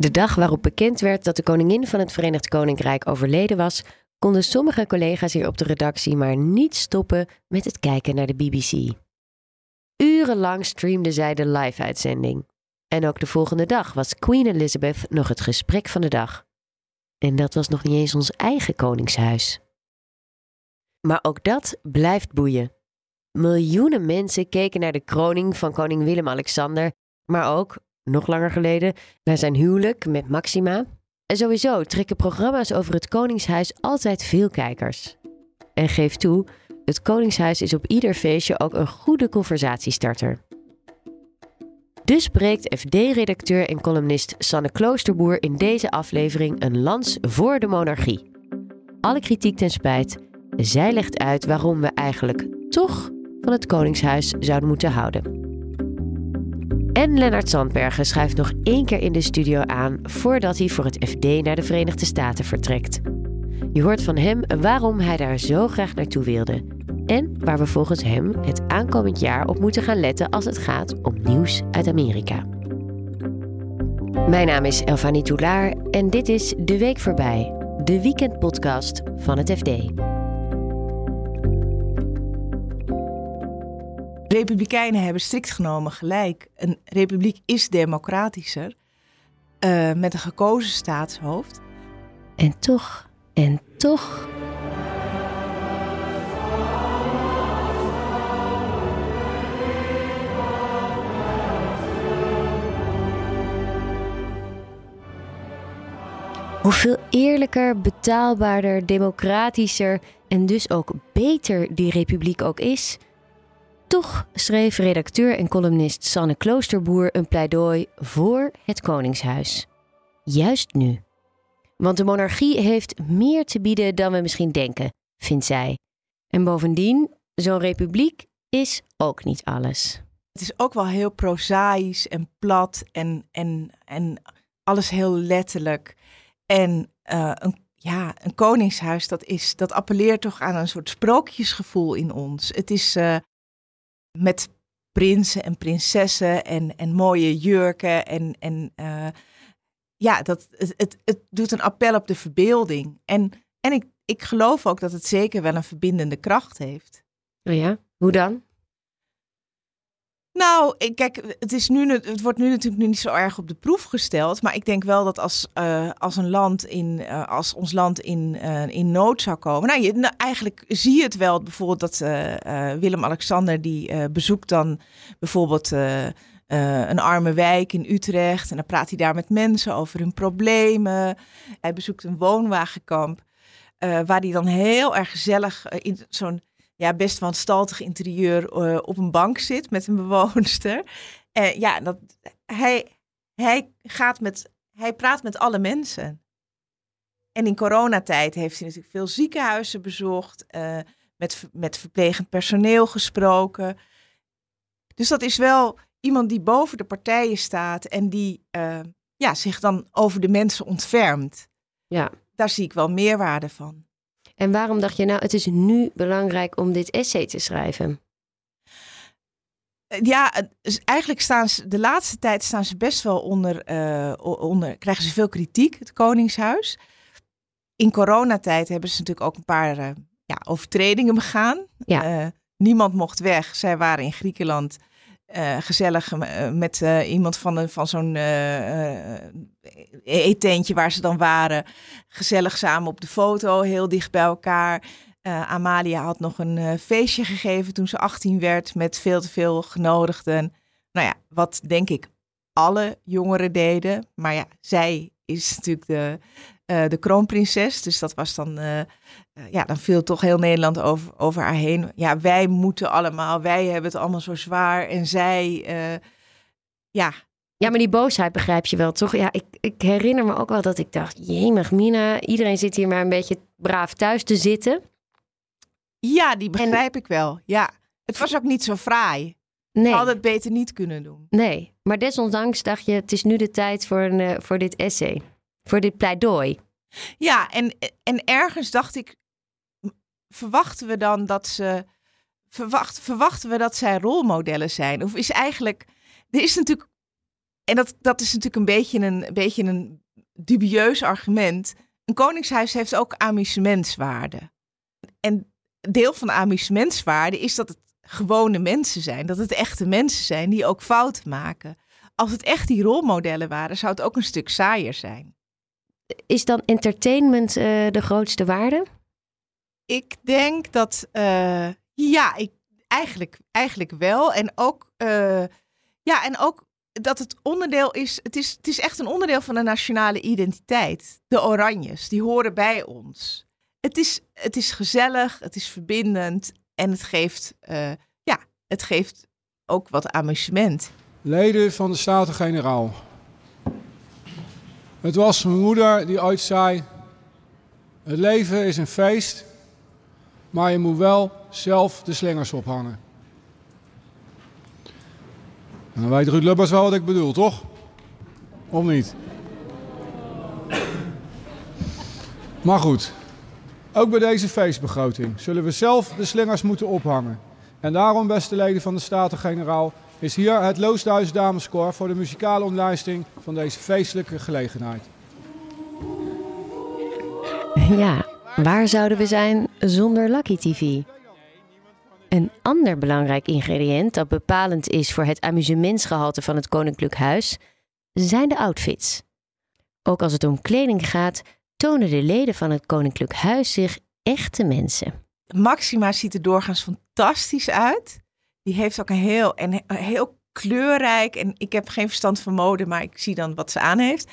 De dag waarop bekend werd dat de koningin van het Verenigd Koninkrijk overleden was, konden sommige collega's hier op de redactie maar niet stoppen met het kijken naar de BBC. Urenlang streamde zij de live-uitzending. En ook de volgende dag was Queen Elizabeth nog het gesprek van de dag. En dat was nog niet eens ons eigen koningshuis. Maar ook dat blijft boeien. Miljoenen mensen keken naar de kroning van koning Willem-Alexander, maar ook, nog langer geleden, naar zijn huwelijk met Maxima. En sowieso trekken programma's over het koningshuis altijd veel kijkers. En geef toe, het koningshuis is op ieder feestje ook een goede conversatiestarter. Dus spreekt FD-redacteur en columnist Sanne Kloosterboer in deze aflevering een lans voor de monarchie. Alle kritiek ten spijt, zij legt uit waarom we eigenlijk toch van het Koningshuis zouden moeten houden. En Lennart Zandbergen schrijft nog één keer in de studio aan voordat hij voor het FD naar de Verenigde Staten vertrekt. Je hoort van hem waarom hij daar zo graag naartoe wilde en waar we volgens hem het aankomend jaar op moeten gaan letten als het gaat om nieuws uit Amerika. Mijn naam is Elfanie Toulaar en dit is De Week Voorbij, de weekendpodcast van het FD. Republikeinen hebben strikt genomen gelijk. Een republiek is democratischer uh, met een gekozen staatshoofd. En toch, en toch. Hoeveel eerlijker, betaalbaarder, democratischer en dus ook beter die republiek ook is, toch schreef redacteur en columnist Sanne Kloosterboer een pleidooi voor het Koningshuis. Juist nu. Want de monarchie heeft meer te bieden dan we misschien denken, vindt zij. En bovendien, zo'n republiek is ook niet alles. Het is ook wel heel prozaïs en plat en, en, en alles heel letterlijk. En uh, een, ja, een koningshuis, dat, is, dat appelleert toch aan een soort sprookjesgevoel in ons. Het is uh, met prinsen en prinsessen en, en mooie jurken. En, en uh, ja, dat, het, het, het doet een appel op de verbeelding. En, en ik, ik geloof ook dat het zeker wel een verbindende kracht heeft. Oh ja, hoe dan? Nou, kijk, het, is nu, het wordt nu natuurlijk niet zo erg op de proef gesteld. Maar ik denk wel dat als, uh, als, een land in, uh, als ons land in, uh, in nood zou komen. Nou, je, nou, eigenlijk zie je het wel. Bijvoorbeeld dat Willem-Alexander die bezoekt dan bijvoorbeeld een arme wijk in Utrecht. En dan praat hij daar met mensen over hun problemen. Hij bezoekt een woonwagenkamp. waar hij dan heel erg gezellig in zo'n ja, best wanstaltig interieur uh, op een bank zit met een bewoonster. Uh, ja, dat, hij, hij, gaat met, hij praat met alle mensen. En in coronatijd heeft hij natuurlijk veel ziekenhuizen bezocht, uh, met, met verplegend personeel gesproken. Dus dat is wel iemand die boven de partijen staat en die ja, zich dan over de mensen ontfermt. Ja. Daar zie ik wel meerwaarde van. En waarom dacht je nou, het is nu belangrijk om dit essay te schrijven? Ja, eigenlijk staan ze de laatste tijd staan ze best wel onder, uh, onder krijgen ze veel kritiek, het Koningshuis. In coronatijd hebben ze natuurlijk ook een paar uh, ja, overtredingen begaan. Ja. Uh, niemand mocht weg. Zij waren in Griekenland uh, gezellig uh, met uh, iemand van, van zo'n eetentje waar ze dan waren. Gezellig samen op de foto, heel dicht bij elkaar. Amalia had nog een feestje gegeven toen ze 18 werd met veel te veel genodigden. Nou ja, wat denk ik alle jongeren deden. Maar ja, zij is natuurlijk de, de kroonprinses. Dus dat was dan eh, ja, dan viel toch heel Nederland over, over haar heen. Ja, wij moeten allemaal, wij hebben het allemaal zo zwaar. En zij, ja. Ja, maar die boosheid begrijp je wel, toch? Ja, ik, ik herinner me ook wel dat ik dacht, jemig Mina, iedereen zit hier maar een beetje braaf thuis te zitten. Ja, die begrijp ik wel, ja. Het was ook niet zo fraai. Nee. Had het beter niet kunnen doen. Nee, maar desondanks dacht je, het is nu de tijd voor, een, voor dit essay. Voor dit pleidooi. Ja, en, en ergens dacht ik, verwachten we dan dat ze. Verwacht, verwachten we dat zij rolmodellen zijn? Of is eigenlijk. Er is natuurlijk en dat, dat is natuurlijk een beetje een, een beetje een dubieus argument. Een koningshuis heeft ook amusementswaarde. En deel van de amusementswaarde is dat het gewone mensen zijn. Dat het echte mensen zijn die ook fouten maken. Als het echt die rolmodellen waren, zou het ook een stuk saaier zijn. Is dan entertainment uh, de grootste waarde? Ik denk dat, uh, ja, ik, eigenlijk, eigenlijk wel. En ook, uh, ja, en ook dat het onderdeel is het, is, het is echt een onderdeel van de nationale identiteit. De Oranjes, die horen bij ons. Het is, het is gezellig, het is verbindend en het geeft, uh, ja, het geeft ook wat amusement. Leden van de Staten-Generaal. Het was mijn moeder die ooit zei: Het leven is een feest, maar je moet wel zelf de slingers ophangen. En dan weet Ruud Lubbers wel wat ik bedoel, toch? Of niet? Maar goed, ook bij deze feestbegroting zullen we zelf de slingers moeten ophangen. En daarom, beste leden van de Staten-Generaal, is hier het Loosduis Dameskoor voor de muzikale omlijsting van deze feestelijke gelegenheid. Ja, waar zouden we zijn zonder Lucky TV? Een ander belangrijk ingrediënt dat bepalend is voor het amusementsgehalte van het Koninklijk Huis zijn de outfits. Ook als het om kleding gaat, tonen de leden van het Koninklijk Huis zich echte mensen. Maxima ziet er doorgaans fantastisch uit. Die heeft ook een heel, en heel kleurrijk. En ik heb geen verstand van mode, maar ik zie dan wat ze aan heeft.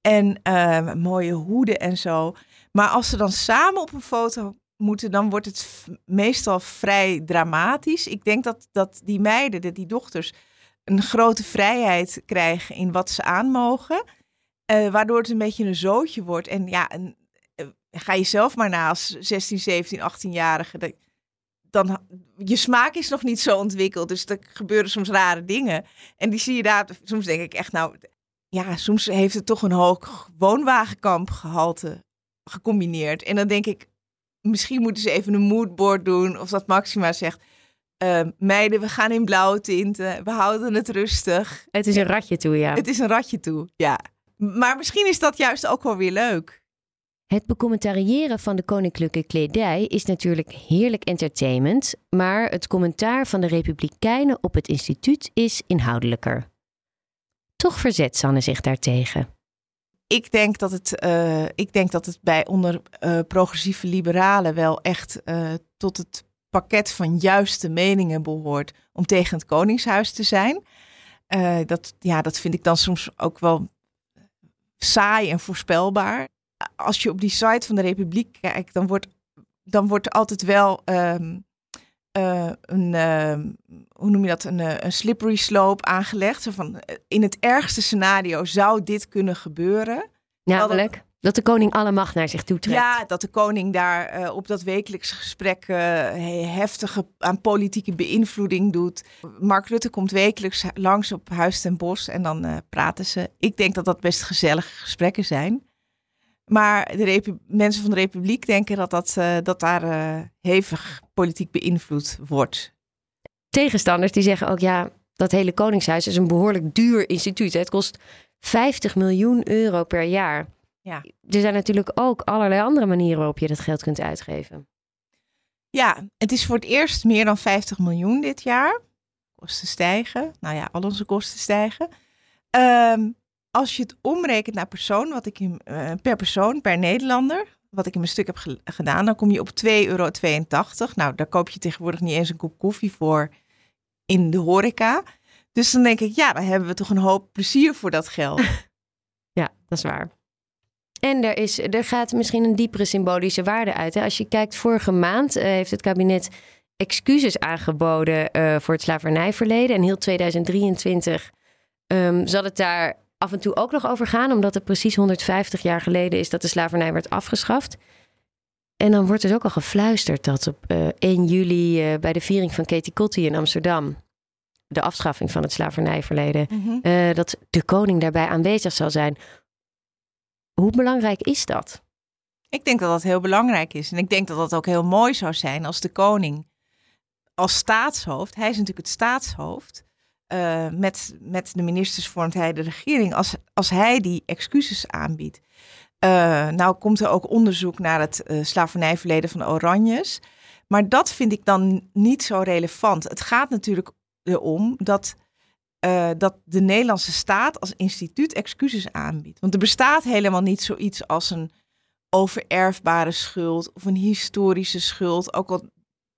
En uh, mooie hoeden en zo. Maar als ze dan samen op een foto moeten, dan wordt het meestal vrij dramatisch. Ik denk dat, dat die meiden, die dochters, een grote vrijheid krijgen in wat ze aan mogen. Uh, waardoor het een beetje een zootje wordt. En ja, uh, ga je zelf maar na als 16, 17, 18-jarige. Dan, je smaak is nog niet zo ontwikkeld. Dus er gebeuren soms rare dingen. En die zie je daar. Soms denk ik echt, nou, ja, soms heeft het toch een hoog woonwagenkamp gehalte gecombineerd. En dan denk ik, misschien moeten ze even een moodboard doen. Of dat Maxima zegt. Uh, meiden, we gaan in blauwe tinten. We houden het rustig. Het is een ratje toe, ja. Het is een ratje toe, ja. Maar misschien is dat juist ook wel weer leuk. Het becommentariëren van de koninklijke kledij is natuurlijk heerlijk entertainment, maar het commentaar van de Republikeinen op het instituut is inhoudelijker. Toch verzet Sanne zich daartegen. Ik denk dat het, uh, ik denk dat het bij onder uh, progressieve liberalen wel echt uh, tot het pakket van juiste meningen behoort om tegen het Koningshuis te zijn. dat, ja, dat vind ik dan soms ook wel saai en voorspelbaar. Als je op die site van de Republiek kijkt, dan wordt, dan wordt altijd wel um, uh, een, uh, hoe noem je dat, een, eh, een slippery slope aangelegd. Zo van, in het ergste scenario zou dit kunnen gebeuren. Namelijk? Dat, dat de koning alle macht naar zich toe trekt. Ja, dat de koning daar uh, op dat wekelijkse gesprek heftige aan politieke beïnvloeding doet. Mark Rutte komt wekelijks langs op Huis ten Bos en dan praten ze. Ik denk dat dat best gezellige gesprekken zijn. Maar de mensen van de Republiek denken dat, dat, dat daar hevig politiek beïnvloed wordt. Tegenstanders die zeggen ook ja, dat hele Koningshuis is een behoorlijk duur instituut. Het kost 50 miljoen euro per jaar. Ja. Er zijn natuurlijk ook allerlei andere manieren waarop je dat geld kunt uitgeven. Ja, het is voor het eerst meer dan 50 miljoen dit jaar. Kosten stijgen. Nou ja, al onze kosten stijgen. Um, als je het omrekent naar persoon, wat ik in, uh, per persoon, per Nederlander, wat ik in mijn stuk heb ge gedaan, dan kom je op 2,82 euro. Nou, daar koop je tegenwoordig niet eens een kop koffie voor in de horeca. Dus dan denk ik, ja, dan hebben we toch een hoop plezier voor dat geld. ja, dat is waar. En er, is, er gaat misschien een diepere symbolische waarde uit. Hè? Als je kijkt, vorige maand uh, heeft het kabinet excuses aangeboden uh, voor het slavernijverleden. En heel 2023 um, zal het daar af en toe ook nog over gaan, omdat het precies 150 jaar geleden is dat de slavernij werd afgeschaft. En dan wordt er ook al gefluisterd dat op uh, 1 juli bij de viering van Katie Kotti in Amsterdam, de afschaffing van het slavernijverleden, mm -hmm. dat de koning daarbij aanwezig zal zijn. Hoe belangrijk is dat? Ik denk dat dat heel belangrijk is. En ik denk dat dat ook heel mooi zou zijn als de koning als staatshoofd, hij is natuurlijk het staatshoofd, uh, met, met de ministers vormt hij de regering. Als, als hij die excuses aanbiedt. Uh, nou komt er ook onderzoek naar het uh, slavernijverleden van Oranjes. Maar dat vind ik dan niet zo relevant. Het gaat natuurlijk erom dat, dat de Nederlandse staat als instituut excuses aanbiedt. Want er bestaat helemaal niet zoiets als een overerfbare schuld of een historische schuld. Ook al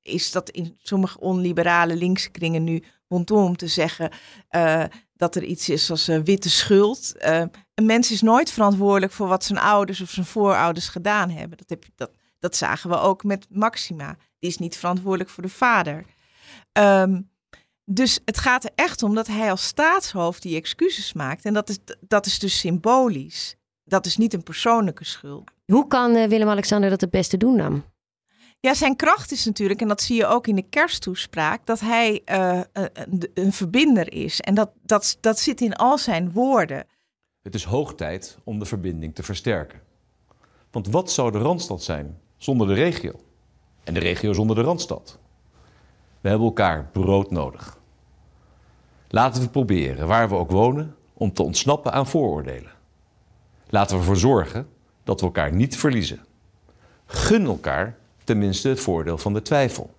is dat in sommige onliberale linkse kringen nu om te zeggen uh, dat er iets is als uh, witte schuld. Uh, een mens is nooit verantwoordelijk voor wat zijn ouders of zijn voorouders gedaan hebben. Dat, heb dat, dat zagen we ook met Maxima. Die is niet verantwoordelijk voor de vader. Um, dus het gaat er echt om dat hij als staatshoofd die excuses maakt. En dat is, dat is dus symbolisch. Dat is niet een persoonlijke schuld. Hoe kan Willem-Alexander dat het beste doen dan? Ja, zijn kracht is natuurlijk, en dat zie je ook in de kersttoespraak, dat hij uh, een, een, verbinder is. En dat, dat, dat zit in al zijn woorden. Het is hoog tijd om de verbinding te versterken. Want wat zou de Randstad zijn zonder de regio? En de regio zonder de Randstad? We hebben elkaar brood nodig. Laten we proberen, waar we ook wonen, om te ontsnappen aan vooroordelen. Laten we ervoor zorgen dat we elkaar niet verliezen. Gun elkaar tenminste het voordeel van de twijfel.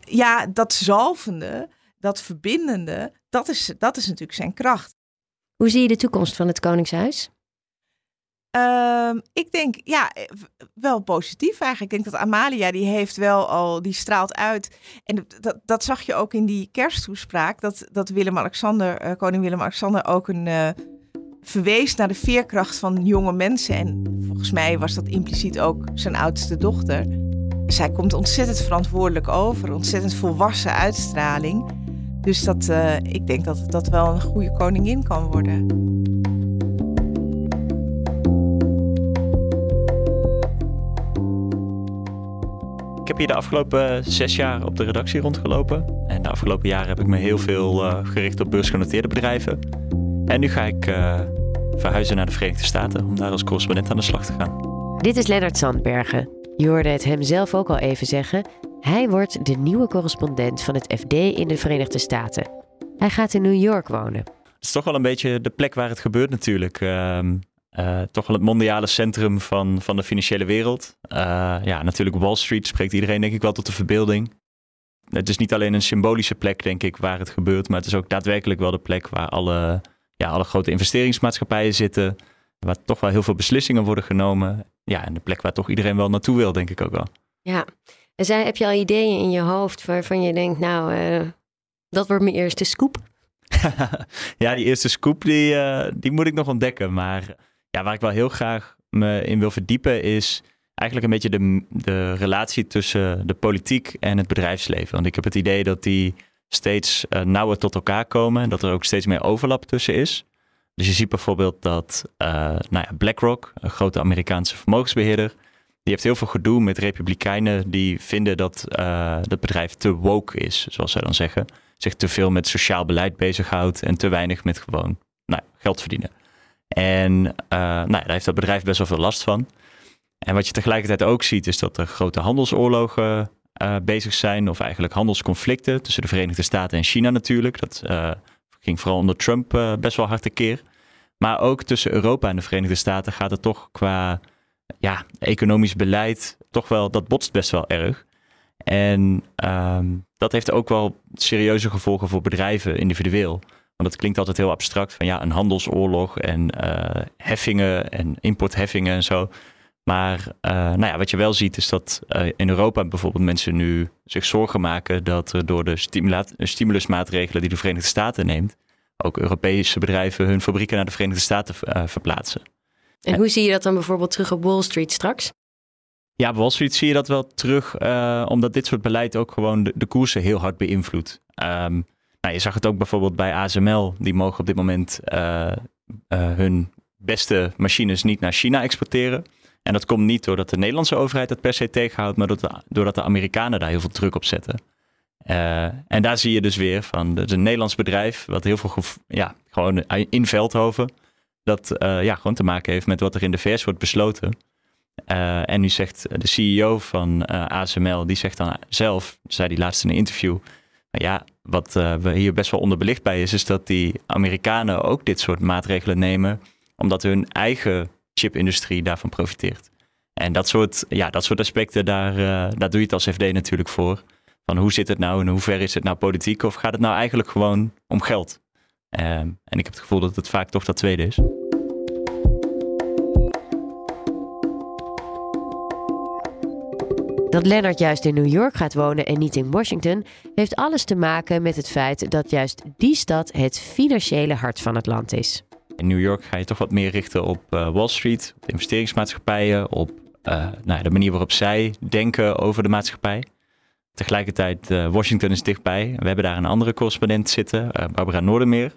Ja, dat zalvende, dat verbindende, dat is, dat is natuurlijk zijn kracht. Hoe zie je de toekomst van het Koningshuis? Uh, ik denk, ja, wel positief eigenlijk. Ik denk dat Amalia, die heeft wel al, die straalt uit. En dat, dat zag je ook in die kersttoespraak, dat, dat Willem-Alexander, uh, koning Willem-Alexander ook een... Uh, verwees naar de veerkracht van jonge mensen. En volgens mij was dat impliciet ook zijn oudste dochter zij komt ontzettend verantwoordelijk over, ontzettend volwassen uitstraling. Dus dat, uh, ik denk dat dat wel een goede koningin kan worden. Ik heb hier de afgelopen zes jaar op de redactie rondgelopen. En de afgelopen jaren heb ik me heel veel uh, gericht op beursgenoteerde bedrijven. En nu ga ik uh, verhuizen naar de Verenigde Staten om daar als correspondent aan de slag te gaan. Dit is Lennart Sandbergen. Je hoorde het hem zelf ook al even zeggen. Hij wordt de nieuwe correspondent van het FD in de Verenigde Staten. Hij gaat in New York wonen. Het is toch wel een beetje de plek waar het gebeurt natuurlijk. Uh, uh, toch wel het mondiale centrum van, van de financiële wereld. Uh, ja, natuurlijk Wall Street spreekt iedereen denk ik wel tot de verbeelding. Het is niet alleen een symbolische plek denk ik waar het gebeurt. Maar het is ook daadwerkelijk wel de plek waar alle, ja, alle grote investeringsmaatschappijen zitten. Waar toch wel heel veel beslissingen worden genomen ja, en de plek waar toch iedereen wel naartoe wil, denk ik ook wel. Ja, en zij, heb je al ideeën in je hoofd waarvan je denkt, nou, uh, dat wordt mijn eerste scoop? ja, die eerste scoop, die, uh, die moet ik nog ontdekken. Maar ja, waar ik wel heel graag me in wil verdiepen is eigenlijk een beetje de, de relatie tussen de politiek en het bedrijfsleven. Want ik heb het idee dat die steeds uh, nauwer tot elkaar komen en dat er ook steeds meer overlap tussen is. Dus je ziet bijvoorbeeld dat uh, nou ja, BlackRock, een grote Amerikaanse vermogensbeheerder, die heeft heel veel gedoe met republikeinen die vinden dat uh, het bedrijf te woke is, zoals zij dan zeggen. Zich te veel met sociaal beleid bezighoudt en te weinig met gewoon nou, geld verdienen. En uh, nou, daar heeft dat bedrijf best wel veel last van. En wat je tegelijkertijd ook ziet, is dat er grote handelsoorlogen uh, bezig zijn, of eigenlijk handelsconflicten tussen de Verenigde Staten en China natuurlijk. Dat ging vooral onder Trump best wel hard keer. Maar ook tussen Europa en de Verenigde Staten gaat het toch qua ja, economisch beleid toch wel, dat botst best wel erg. En um, dat heeft ook wel serieuze gevolgen voor bedrijven individueel. Want dat klinkt altijd heel abstract van ja, een handelsoorlog en uh, heffingen en importheffingen en zo. Maar uh, nou ja, wat je wel ziet is dat uh, in Europa bijvoorbeeld mensen nu zich zorgen maken dat er door de stimulusmaatregelen die de Verenigde Staten neemt, ook Europese bedrijven hun fabrieken naar de Verenigde Staten uh, verplaatsen. En hoe zie je dat dan bijvoorbeeld terug op Wall Street straks? Ja, op Wall Street zie je dat wel terug, omdat dit soort beleid ook gewoon de, de koersen heel hard beïnvloedt. Um, nou, je zag het ook bijvoorbeeld bij ASML. Die mogen op dit moment hun beste machines niet naar China exporteren. En dat komt niet doordat de Nederlandse overheid dat per se tegenhoudt, maar doordat de, Amerikanen daar heel veel druk op zetten. Uh, en daar zie je dus weer van, het is een Nederlands bedrijf, wat heel veel, ja, gewoon in Veldhoven, dat uh, ja, gewoon te maken heeft met wat er in de VS wordt besloten. Uh, en nu zegt de CEO van ASML, die zegt dan zelf, zei die laatst in een interview, ja, wat we hier best wel onderbelicht bij is, is dat die Amerikanen ook dit soort maatregelen nemen, omdat hun eigen chipindustrie daarvan profiteert. En dat soort, ja, dat soort aspecten, daar, daar doe je het als FD natuurlijk voor. Van hoe zit het nou en hoe ver is het nou politiek of gaat het nou eigenlijk gewoon om geld? Ehm, en ik heb het gevoel dat het vaak toch dat tweede is. Dat Leonard juist in New York gaat wonen en niet in Washington, heeft alles te maken met het feit dat juist die stad het financiële hart van het land is. In New York ga je toch wat meer richten op uh, Wall Street, op investeringsmaatschappijen, op uh, nou, de manier waarop zij denken over de maatschappij. Tegelijkertijd, uh, Washington is dichtbij. We hebben daar een andere correspondent zitten, Barbara Noordermeer.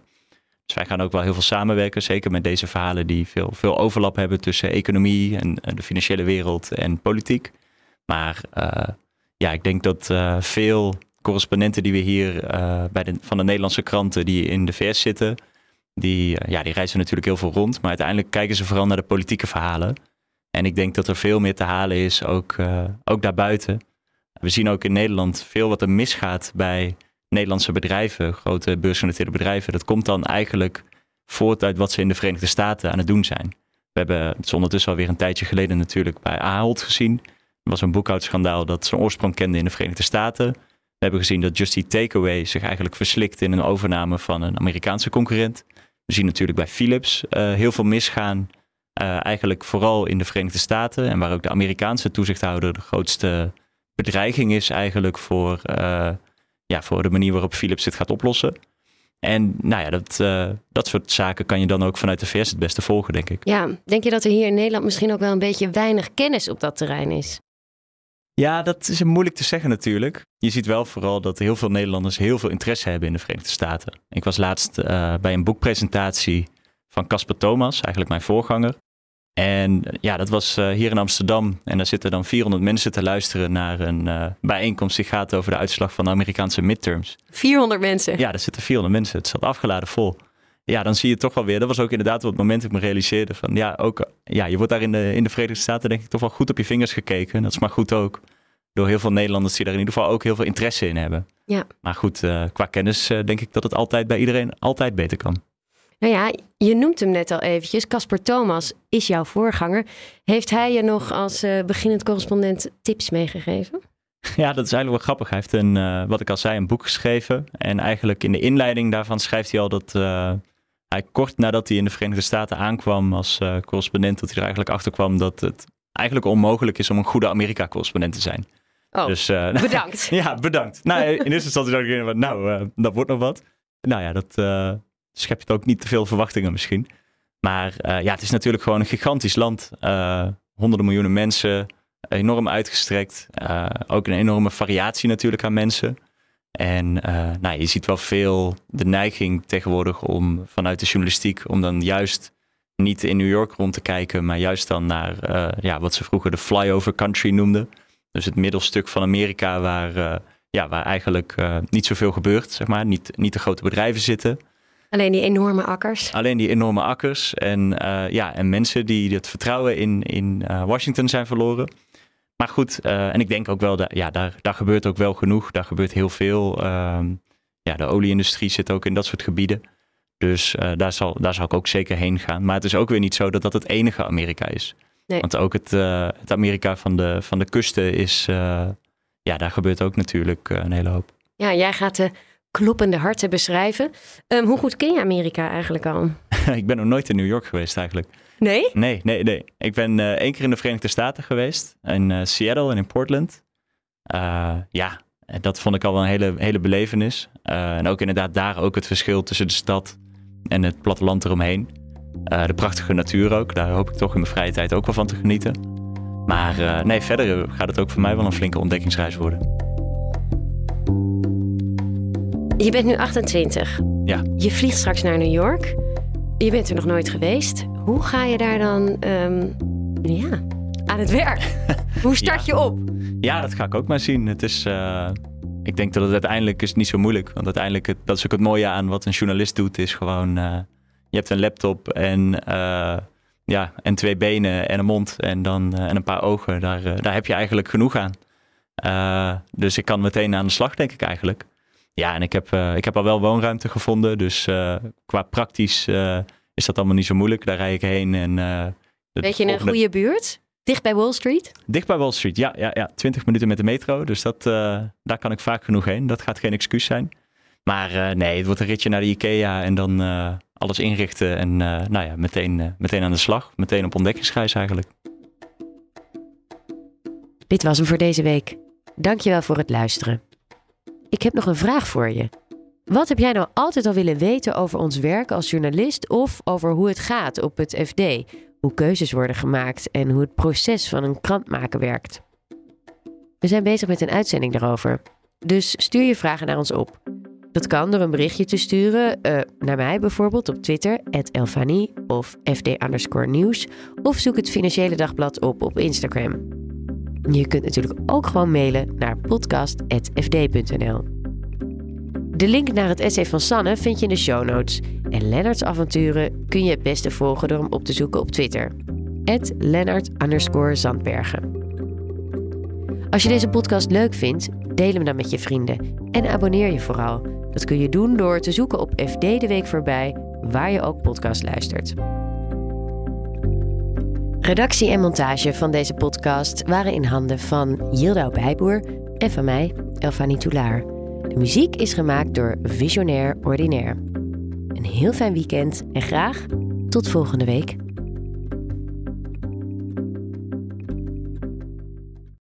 Dus wij gaan ook wel heel veel samenwerken, zeker met deze verhalen die veel, veel overlap hebben tussen economie en, de financiële wereld en politiek. Maar ja, ik denk dat veel correspondenten die we hier bij de, van de Nederlandse kranten die in de VS zitten, die, ja, die reizen natuurlijk heel veel rond. Maar uiteindelijk kijken ze vooral naar de politieke verhalen. En ik denk dat er veel meer te halen is, ook, ook daarbuiten. We zien ook in Nederland veel wat er misgaat bij Nederlandse bedrijven, grote beursgenoteerde bedrijven. Dat komt dan eigenlijk voort uit wat ze in de Verenigde Staten aan het doen zijn. We hebben het ondertussen alweer een tijdje geleden natuurlijk bij Ahold gezien. Er was een boekhoudschandaal dat zijn oorsprong kende in de Verenigde Staten. We hebben gezien dat Just Eat Takeaway zich eigenlijk verslikt in een overname van een Amerikaanse concurrent. We zien natuurlijk bij Philips uh, heel veel misgaan. Uh, eigenlijk vooral in de Verenigde Staten. En waar ook de Amerikaanse toezichthouder de grootste bedreiging is eigenlijk voor, uh, ja, voor de manier waarop Philips dit gaat oplossen. En nou ja, dat, dat soort zaken kan je dan ook vanuit de VS het beste volgen, denk ik. Ja, denk je dat er hier in Nederland misschien ook wel een beetje weinig kennis op dat terrein is? Ja, dat is moeilijk te zeggen natuurlijk. Je ziet wel vooral dat heel veel Nederlanders heel veel interesse hebben in de Verenigde Staten. Ik was laatst uh, bij een boekpresentatie van Casper Thomas, eigenlijk mijn voorganger. En ja, dat was uh, hier in Amsterdam. En daar zitten dan 400 mensen te luisteren naar een uh, bijeenkomst die gaat over de uitslag van de Amerikaanse midterms. 400 mensen? Ja, daar zitten 400 mensen. Het zat afgeladen vol. Ja, dan zie je toch wel weer. Dat was ook inderdaad wat het moment dat ik me realiseerde van ja, ook, ja je wordt daar in de, in de Verenigde Staten denk ik toch wel goed op je vingers gekeken. Dat is maar goed ook. Door heel veel Nederlanders die daar in ieder geval ook heel veel interesse in hebben. Ja. Maar goed, uh, qua kennis denk ik dat het altijd bij iedereen altijd beter kan. Nou ja, je noemt hem net al eventjes. Casper Thomas is jouw voorganger. Heeft hij je nog als uh, beginnend correspondent tips meegegeven? Ja, dat is eigenlijk wel grappig. Hij heeft een, uh, wat ik al zei, een boek geschreven. En eigenlijk in de inleiding daarvan schrijft hij al dat uh, hij kort nadat hij in de Verenigde Staten aankwam als correspondent, dat hij er eigenlijk achter kwam dat het eigenlijk onmogelijk is om een goede Amerika-correspondent te zijn. Oh, dus, bedankt. ja, bedankt. Nou, in eerste instantie dacht ik, nou, dat wordt nog wat. Nou ja, dat, schep je ook niet te veel verwachtingen misschien. Maar ja, het is natuurlijk gewoon een gigantisch land. Honderden miljoenen mensen, enorm uitgestrekt. Ook een enorme variatie natuurlijk aan mensen. En nou, je ziet wel veel de neiging tegenwoordig om vanuit de journalistiek, om dan juist niet in New York rond te kijken, maar juist dan naar ja, wat ze vroeger de flyover country noemden. Dus het middelstuk van Amerika waar, ja, waar eigenlijk niet zoveel gebeurt, zeg maar. Niet, niet de grote bedrijven zitten. Alleen die enorme akkers. Alleen die enorme akkers. En, ja, en mensen die het vertrouwen in, in Washington zijn verloren. Maar goed, uh, en ik denk ook wel, dat, ja, daar, daar gebeurt ook wel genoeg. Daar gebeurt heel veel. Ehm, ja, de olieindustrie zit ook in dat soort gebieden. Dus daar, zal, daar zal ik ook zeker heen gaan. Maar het is ook weer niet zo dat dat het enige Amerika is. Nee. Want ook het, het Amerika van de, van de kusten is... ja, daar gebeurt ook natuurlijk een hele hoop. Ja, jij gaat de kloppende harten beschrijven. Um, hoe goed ken je Amerika eigenlijk al? ik ben nog nooit in New York geweest eigenlijk. Nee? Nee, nee, nee. Ik ben uh, één keer in de Verenigde Staten geweest. In uh, Seattle en in Portland. Uh, ja, dat vond ik al wel een hele, hele belevenis. en ook inderdaad daar ook het verschil tussen de stad en het platteland eromheen. de prachtige natuur ook. Daar hoop ik toch in mijn vrije tijd ook wel van te genieten. Maar nee, verder gaat het ook voor mij wel een flinke ontdekkingsreis worden. Je bent nu 28. Ja. Je vliegt straks naar New York. Je bent er nog nooit geweest. Hoe ga je daar dan um, ja, aan het werk? Hoe start je op? Ja, dat ga ik ook maar zien. Het is, uh, ik denk dat het uiteindelijk is niet zo moeilijk. Want uiteindelijk, het, dat is ook het mooie aan wat een journalist doet, is gewoon... Uh, je hebt een laptop en, uh, ja, en twee benen en een mond en, dan, en een paar ogen. Daar, daar heb je eigenlijk genoeg aan. dus ik kan meteen aan de slag, denk ik eigenlijk. ja, en ik heb, uh, ik heb al wel woonruimte gevonden. Dus uh, qua praktisch is dat allemaal niet zo moeilijk. Daar rij ik heen. En, Weet je in een goede buurt? Dicht bij Wall Street? Dicht bij Wall Street, ja. ja, ja. 20 minuten met de metro. Dus dat, daar kan ik vaak genoeg heen. Dat gaat geen excuus zijn. Maar nee, het wordt een ritje naar de IKEA en dan alles inrichten. En nou ja, meteen, meteen aan de slag. Meteen op ontdekkingsreis eigenlijk. Dit was hem voor deze week. Dankjewel voor het luisteren. Ik heb nog een vraag voor je. Wat heb jij nou altijd al willen weten over ons werk als journalist of over hoe het gaat op het FD? Hoe keuzes worden gemaakt en hoe het proces van een krant maken werkt? We zijn bezig met een uitzending daarover. Dus stuur je vragen naar ons op. Dat kan door een berichtje te sturen uh, naar mij bijvoorbeeld op Twitter, Elfanie of FD nieuws. Of zoek het Financiële Dagblad op op Instagram. Je kunt natuurlijk ook gewoon mailen naar podcast.fd.nl. De link naar het essay van Sanne vind je in de show notes. En Lennarts avonturen kun je het beste volgen door hem op te zoeken op Twitter. Lennart Zandbergen. Als je deze podcast leuk vindt, deel hem dan met je vrienden. En abonneer je vooral. Dat kun je doen door te zoeken op FD de Week voorbij, waar je ook podcast luistert. Redactie en montage van deze podcast waren in handen van Yildau Bijboer en van mij, Elfanie Toulaar. Muziek is gemaakt door Visionair Ordinaire. Een heel fijn weekend en graag tot volgende week.